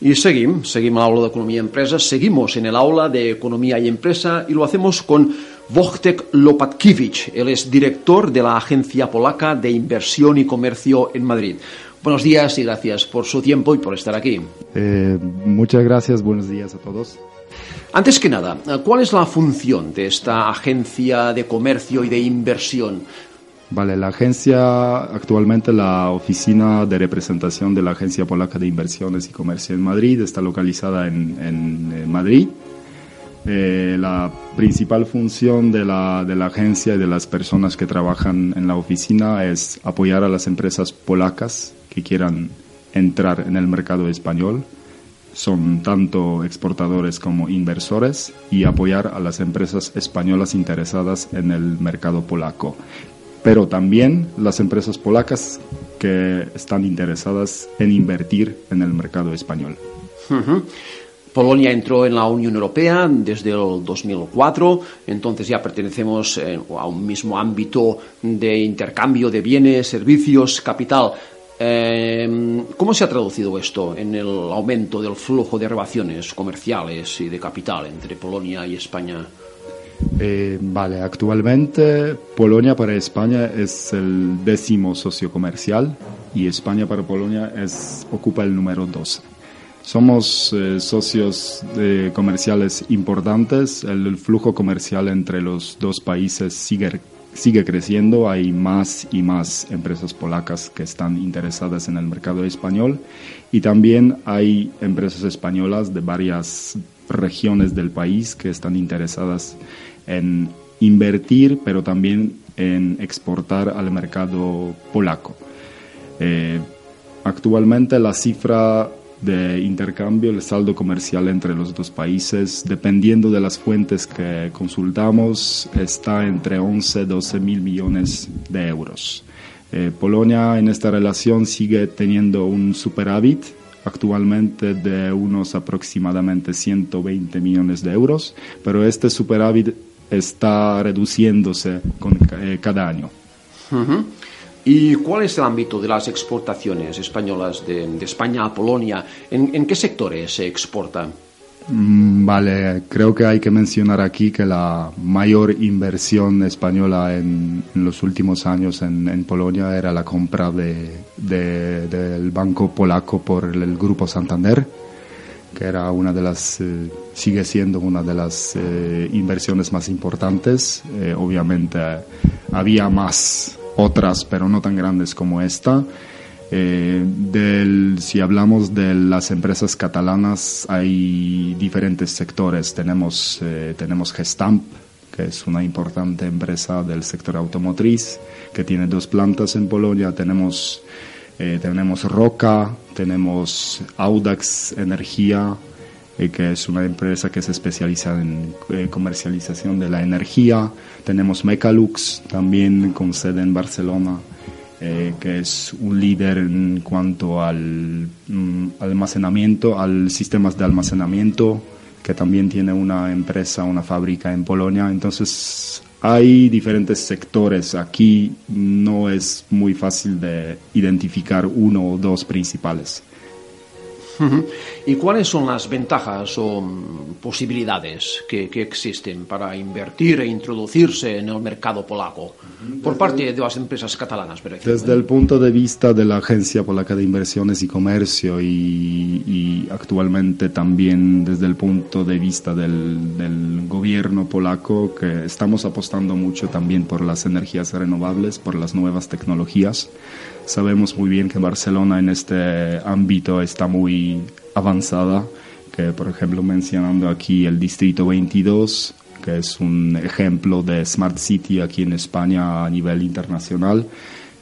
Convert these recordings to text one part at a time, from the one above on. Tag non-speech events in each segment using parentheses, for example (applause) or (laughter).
Y seguimos, seguimos el aula de Economía y Empresa, seguimos en el aula de Economía y Empresa y lo hacemos con Wojtek Lopatkiewicz. Él es director de la Agencia Polaca de Inversión y Comercio en Madrid. Buenos días y gracias por su tiempo y por estar aquí. Eh, muchas gracias, buenos días a todos. Antes que nada, ¿cuál es la función de esta agencia de comercio y de inversión? Vale, la agencia, actualmente la oficina de representación de la Agencia Polaca de Inversiones y Comercio en Madrid está localizada en, en, Madrid. Eh, la principal función de la, de la agencia y de las personas que trabajan en la oficina es apoyar a las empresas polacas que quieran entrar en el mercado español. Son tanto exportadores como inversores y apoyar a las empresas españolas interesadas en el mercado polaco pero también las empresas polacas que están interesadas en invertir en el mercado español. Polonia entró en la Unión Europea desde el 2004, entonces ya pertenecemos eh, a un mismo ámbito de intercambio de bienes, servicios, capital. Eh, ¿Cómo se ha traducido esto en el aumento del flujo de relaciones comerciales y de capital entre Polonia y España? Eh, vale, actualmente Polonia para España es el décimo socio comercial y España para Polonia es, ocupa el número 12. Somos eh, socios eh, comerciales importantes, el, el, flujo comercial entre los dos países sigue, sigue creciendo, hay más y más empresas polacas que están interesadas en el mercado español. Y también hay empresas españolas de varias regiones del país que están interesadas en invertir, pero también en exportar al mercado polaco. Eh, actualmente la cifra de intercambio, el saldo comercial entre los dos países, dependiendo de las fuentes que consultamos, está entre 11 y 12 mil millones de euros. Eh, Polonia en esta relación sigue teniendo un superávit actualmente de unos aproximadamente 120 millones de euros, pero este superávit está reduciéndose con, eh, cada año. ¿Y cuál es el ámbito de las exportaciones españolas de, de España a Polonia? ¿En, ¿En, qué sectores se exporta? Mm, vale, creo que hay que mencionar aquí que la mayor inversión española en, los últimos años en, Polonia era la compra de, del banco polaco por el Grupo Santander que era una de las, eh, sigue siendo una de las eh, inversiones más importantes. Eh, obviamente había más otras, pero no tan grandes como esta. Del, si hablamos de las empresas catalanas, hay diferentes sectores. Tenemos, tenemos Gestamp, que es una importante empresa del sector automotriz, que tiene dos plantas en Polonia. Tenemos eh, tenemos Roca, tenemos Audax Energía, eh, que es una empresa que se especializa en eh, comercialización de la energía. Tenemos Mecalux, también con sede en Barcelona, eh, que es un líder en cuanto al mm, almacenamiento, al sistemas de almacenamiento, que también tiene una empresa, una fábrica en Polonia. Entonces, hay diferentes sectores. Aquí no es muy fácil de identificar uno o dos principales. ¿Y cuáles son las ventajas o mm, posibilidades que, que, existen para invertir e introducirse en el mercado polaco por parte de las empresas catalanas? Desde el punto de vista de la Agencia Polaca de Inversiones y Comercio y, y actualmente también desde el punto de vista del, del gobierno polaco, que estamos apostando mucho también por las energías renovables, por las nuevas tecnologías. Sabemos muy bien que Barcelona en este ámbito está muy avanzada, que por ejemplo mencionando aquí el Distrito 22, que es un ejemplo de Smart City aquí en España a nivel internacional.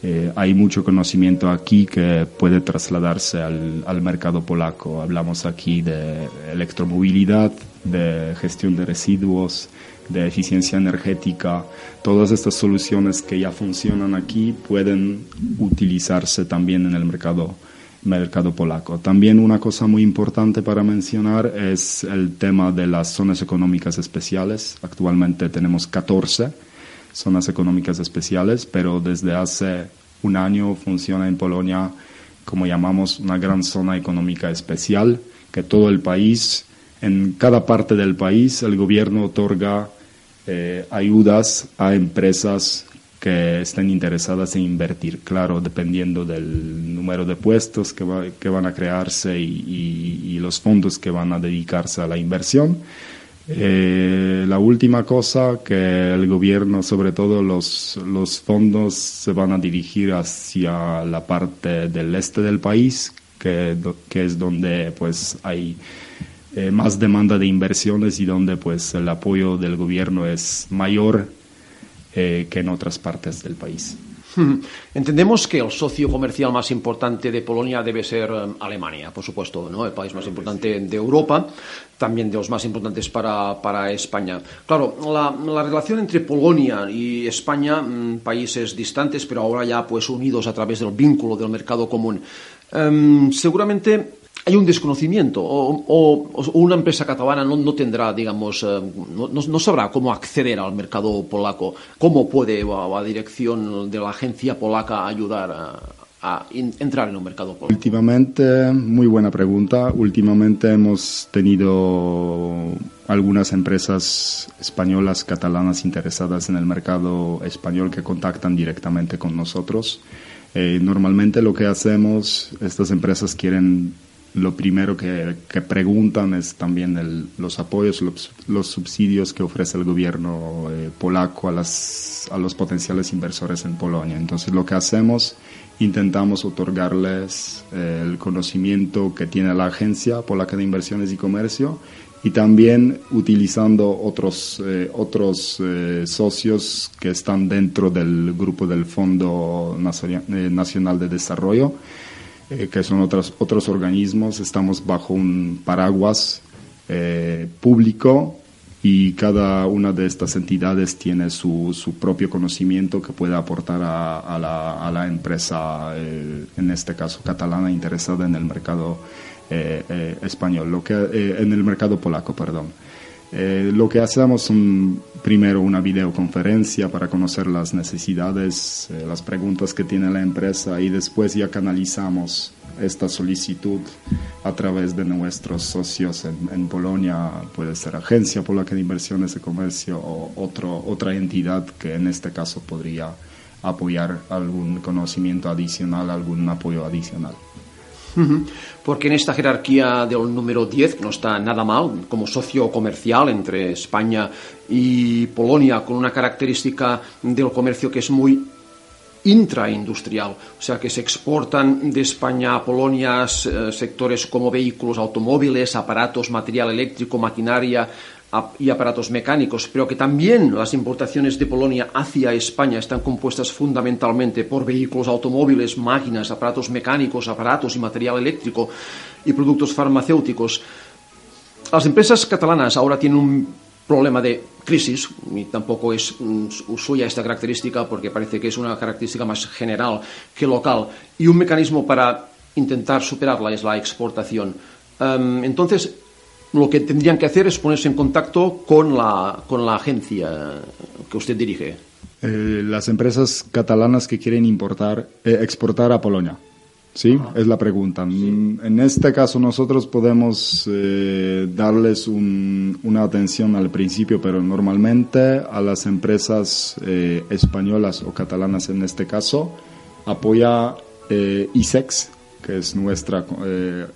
Eh, hay mucho conocimiento aquí que puede trasladarse al, al, mercado polaco. Hablamos aquí de electromovilidad, de gestión de residuos, de eficiencia energética. Todas estas soluciones que ya funcionan aquí pueden utilizarse también en el mercado mercado polaco. También una cosa muy importante para mencionar es el tema de las zonas económicas especiales. Actualmente tenemos 14 zonas económicas especiales, pero desde hace un año funciona en Polonia como llamamos una gran zona económica especial, que todo el país, en cada parte del país, el gobierno otorga eh, ayudas a empresas que estén interesadas en invertir, claro, dependiendo del número de puestos que, van a crearse y, los fondos que van a dedicarse a la inversión. Eh, la última cosa, que el gobierno, sobre todo los, fondos, se van a dirigir hacia la parte del este del país, que, que es donde pues hay eh, más demanda de inversiones y donde pues el apoyo del gobierno es mayor eh, que en otras partes del país. (laughs) Entendemos que el socio comercial más importante de Polonia debe ser eh, Alemania, por supuesto, ¿no? el país más importante de Europa, también de los más importantes para, para España. Claro, la, la, relación entre Polonia y España, mm, países distantes, pero ahora ya pues unidos a través del vínculo del mercado común, em, seguramente hay un desconocimiento o, una empresa catalana no, tendrá, digamos, eh, no, sabrá cómo acceder al mercado polaco, cómo puede a, dirección de la agencia polaca ayudar a, entrar en un mercado polaco. Últimamente, muy buena pregunta. Últimamente hemos tenido algunas empresas españolas, catalanas interesadas en el mercado español que contactan directamente con nosotros. Eh, normalmente lo que hacemos, estas empresas quieren lo primero que, preguntan es también los apoyos, los, subsidios que ofrece el gobierno eh, polaco a, las, a los potenciales inversores en Polonia. Entonces lo que hacemos, intentamos otorgarles eh, el conocimiento que tiene la Agencia Polaca de Inversiones y Comercio y también utilizando otros, eh, otros socios que están dentro del grupo del Fondo Nacional de Desarrollo eh, que son otros, otros organismos, estamos bajo un paraguas eh, público y cada una de estas entidades tiene su, su propio conocimiento que puede aportar a, a, la, a la, empresa, eh, en este caso catalana, interesada en el mercado español, lo que, en el mercado polaco, perdón. Eh, lo que hacemos es primero una videoconferencia para conocer las necesidades, eh, las preguntas que tiene la empresa y después ya canalizamos esta solicitud a través de nuestros socios en, Polonia, puede ser Agencia Polaca de Inversiones de Comercio o otro, otra entidad que en este caso podría apoyar algún conocimiento adicional, algún apoyo adicional. Porque en esta jerarquía del número 10, que no está nada mal, como socio comercial entre España y Polonia, con una característica del comercio que es muy intraindustrial, o sea que se exportan de España a Polonia eh, sectores como vehículos, automóviles, aparatos, material eléctrico, maquinaria, y aparatos mecánicos, pero que también las importaciones de Polonia hacia España están compuestas fundamentalmente por vehículos automóviles, máquinas, aparatos mecánicos, aparatos y material eléctrico y productos farmacéuticos. Las empresas catalanas ahora tienen un problema de crisis, y tampoco es mm, suya esta característica porque parece que es una característica más general que local, y un mecanismo para intentar superarla es la exportación. Em, entonces, lo que tendrían que hacer es ponerse en contacto con la, con la agencia que usted dirige. Eh, las empresas catalanas que quieren importar, eh, exportar a Polonia. ¿Sí? Es la pregunta. Mm, en este caso nosotros podemos eh, darles una atención al principio, pero normalmente a las empresas españolas o catalanas en este caso apoya ISEX, que es nuestra, eh,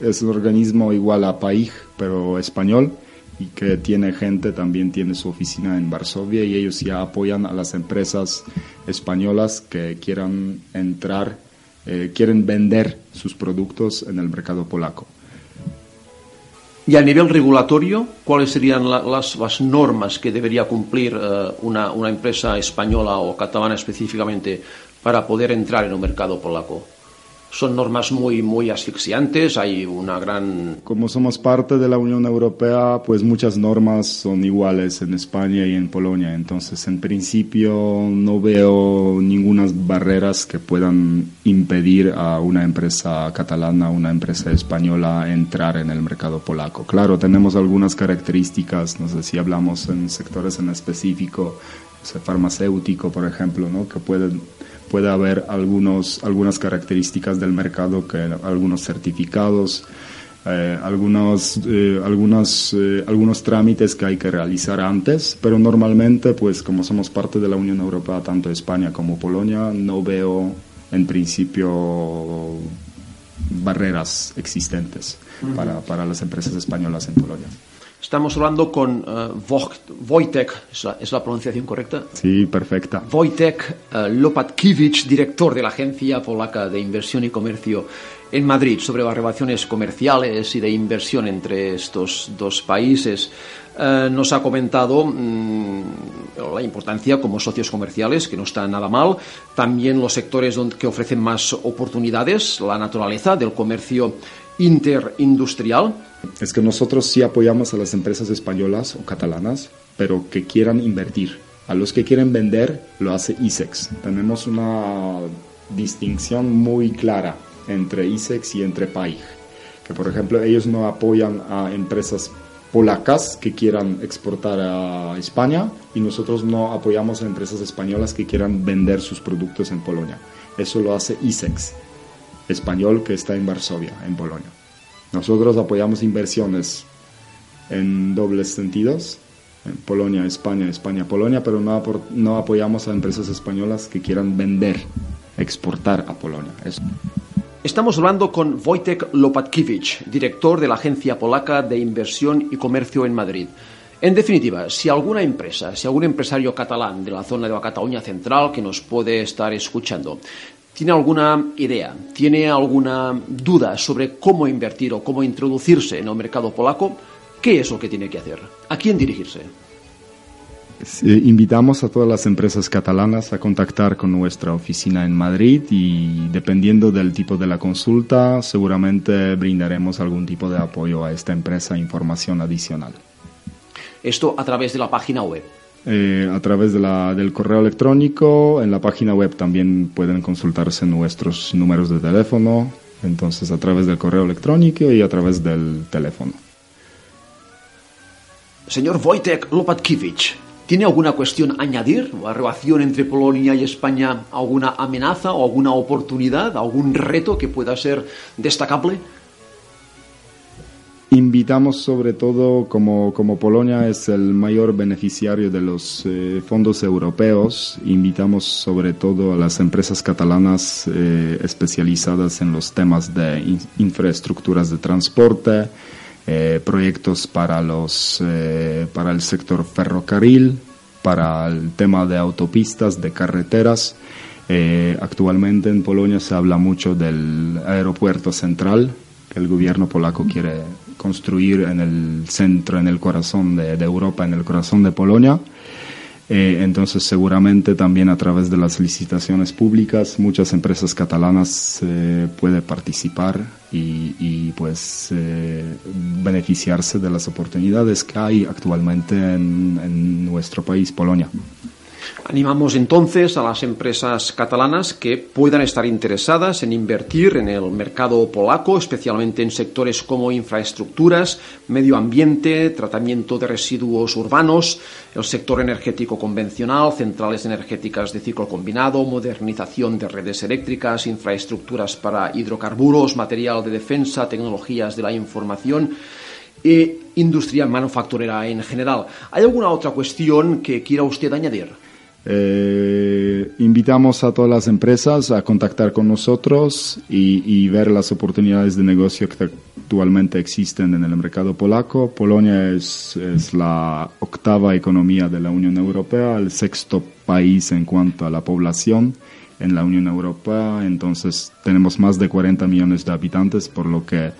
es, un organismo igual a PAIG, pero español, y que tiene gente, también tiene su oficina en Varsovia, y ellos ya apoyan a las empresas españolas que quieran entrar, eh, quieren vender sus productos en el mercado polaco. Y a nivel regulatorio, ¿cuáles serían las, normas que debería cumplir eh, una, una empresa española o catalana específicamente para poder entrar en el mercado polaco? Son normas muy, muy asfixiantes, hay una gran... Como somos parte de la Unión Europea, pues muchas normas son iguales en España y en Polonia, entonces en principio no veo ninguna barreras que puedan impedir a una empresa catalana, una empresa española entrar en el mercado polaco. Claro, tenemos algunas características, no sé si hablamos en sectores en específico, farmacéutico, por ejemplo, ¿no? que pueden puede haber algunos, algunas características del mercado, que algunos certificados, eh, algunos, eh, algunos, eh, algunos trámites que hay que realizar antes, pero normalmente, pues como somos parte de la Unión Europea, tanto España como Polonia, no veo en principio barreras existentes para, para las empresas españolas en Polonia. Estamos hablando con uh, Wojtek, ¿es la, ¿es la, pronunciación correcta? Sí, perfecta. Wojtek uh, Lopatkiewicz, director de la Agencia Polaca de Inversión y Comercio en Madrid, sobre las relaciones comerciales y de inversión entre estos dos países. Uh, nos ha comentado mmm, la importancia como socios comerciales, que no está nada mal, también los sectores donde, que ofrecen más oportunidades, la naturaleza del comercio interindustrial es que nosotros sí apoyamos a las empresas españolas o catalanas, pero que quieran invertir. A los que quieren vender lo hace ISEX. Tenemos una distinción muy clara entre ISEX y entre PAIG. Que por ejemplo ellos no apoyan a empresas polacas que quieran exportar a España y nosotros no apoyamos a empresas españolas que quieran vender sus productos en Polonia. Eso lo hace ISEX, español que está en Varsovia, en Polonia. Nosotros apoyamos inversiones en dobles sentidos, en Polonia, España, España, Polonia, pero no, apoyamos a empresas españolas que quieran vender, exportar a Polonia. Estamos hablando con Wojtek Lopatkiewicz, director de la Agencia Polaca de Inversión y Comercio en Madrid. En definitiva, si alguna empresa, si algún empresario catalán de la zona de la Cataluña Central que nos puede estar escuchando tiene alguna idea, tiene alguna duda sobre cómo invertir o cómo introducirse en el mercado polaco, ¿qué es lo que tiene que hacer? ¿A quién dirigirse? invitamos a todas las empresas catalanas a contactar con nuestra oficina en Madrid y dependiendo del tipo de la consulta, seguramente brindaremos algún tipo de apoyo a esta empresa, información adicional. Esto a través de la página web. Eh, a través de la, del correo electrónico. En la página web también pueden consultarse nuestros números de teléfono, entonces a través del correo electrónico y a través del teléfono. Señor Wojtek Lopatkiewicz, ¿tiene alguna cuestión a añadir? ¿La relación entre Polonia y España, alguna amenaza o alguna oportunidad, algún reto que pueda ser destacable? Invitamos sobre todo, como, como, Polonia es el mayor beneficiario de los eh, fondos europeos, invitamos sobre todo a las empresas catalanas eh, especializadas en los temas de in infraestructuras de transporte, eh, proyectos para, los, eh, para el sector ferrocarril, para el tema de autopistas, de carreteras. Actualmente en Polonia se habla mucho del aeropuerto central, que el gobierno polaco quiere construir en el centro, en el corazón de, Europa, en el corazón de Polonia. Eh, entonces, seguramente también a través de las licitaciones públicas, muchas empresas catalanas eh, pueden participar y, pues eh, beneficiarse de las oportunidades que hay actualmente en nuestro país, Polonia. Animamos entonces a las empresas catalanas que puedan estar interesadas en invertir en el mercado polaco, especialmente en sectores como infraestructuras, medio ambiente, tratamiento de residuos urbanos, el sector energético convencional, centrales energéticas de ciclo combinado, modernización de redes eléctricas, infraestructuras para hidrocarburos, material de defensa, tecnologías de la información e industria manufacturera en general. ¿Hay alguna otra cuestión que quiera usted añadir? Eh, invitamos a todas las empresas a contactar con nosotros y, ver las oportunidades de negocio que actualmente existen en el mercado polaco. Polonia es, la octava economía de la Unión Europea, el sexto país en cuanto a la población en la Unión Europea, entonces tenemos más de 40 millones de habitantes, por lo que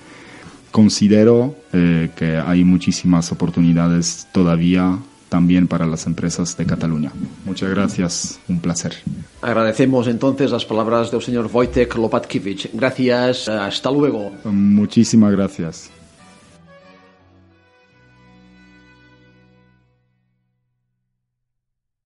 considero eh, que hay muchísimas oportunidades todavía también para las empresas de Cataluña. Muchas gracias, un placer. Agradecemos entonces las palabras del señor Wojtek Lopatkiewicz. Gracias, hasta luego. Muchísimas gracias.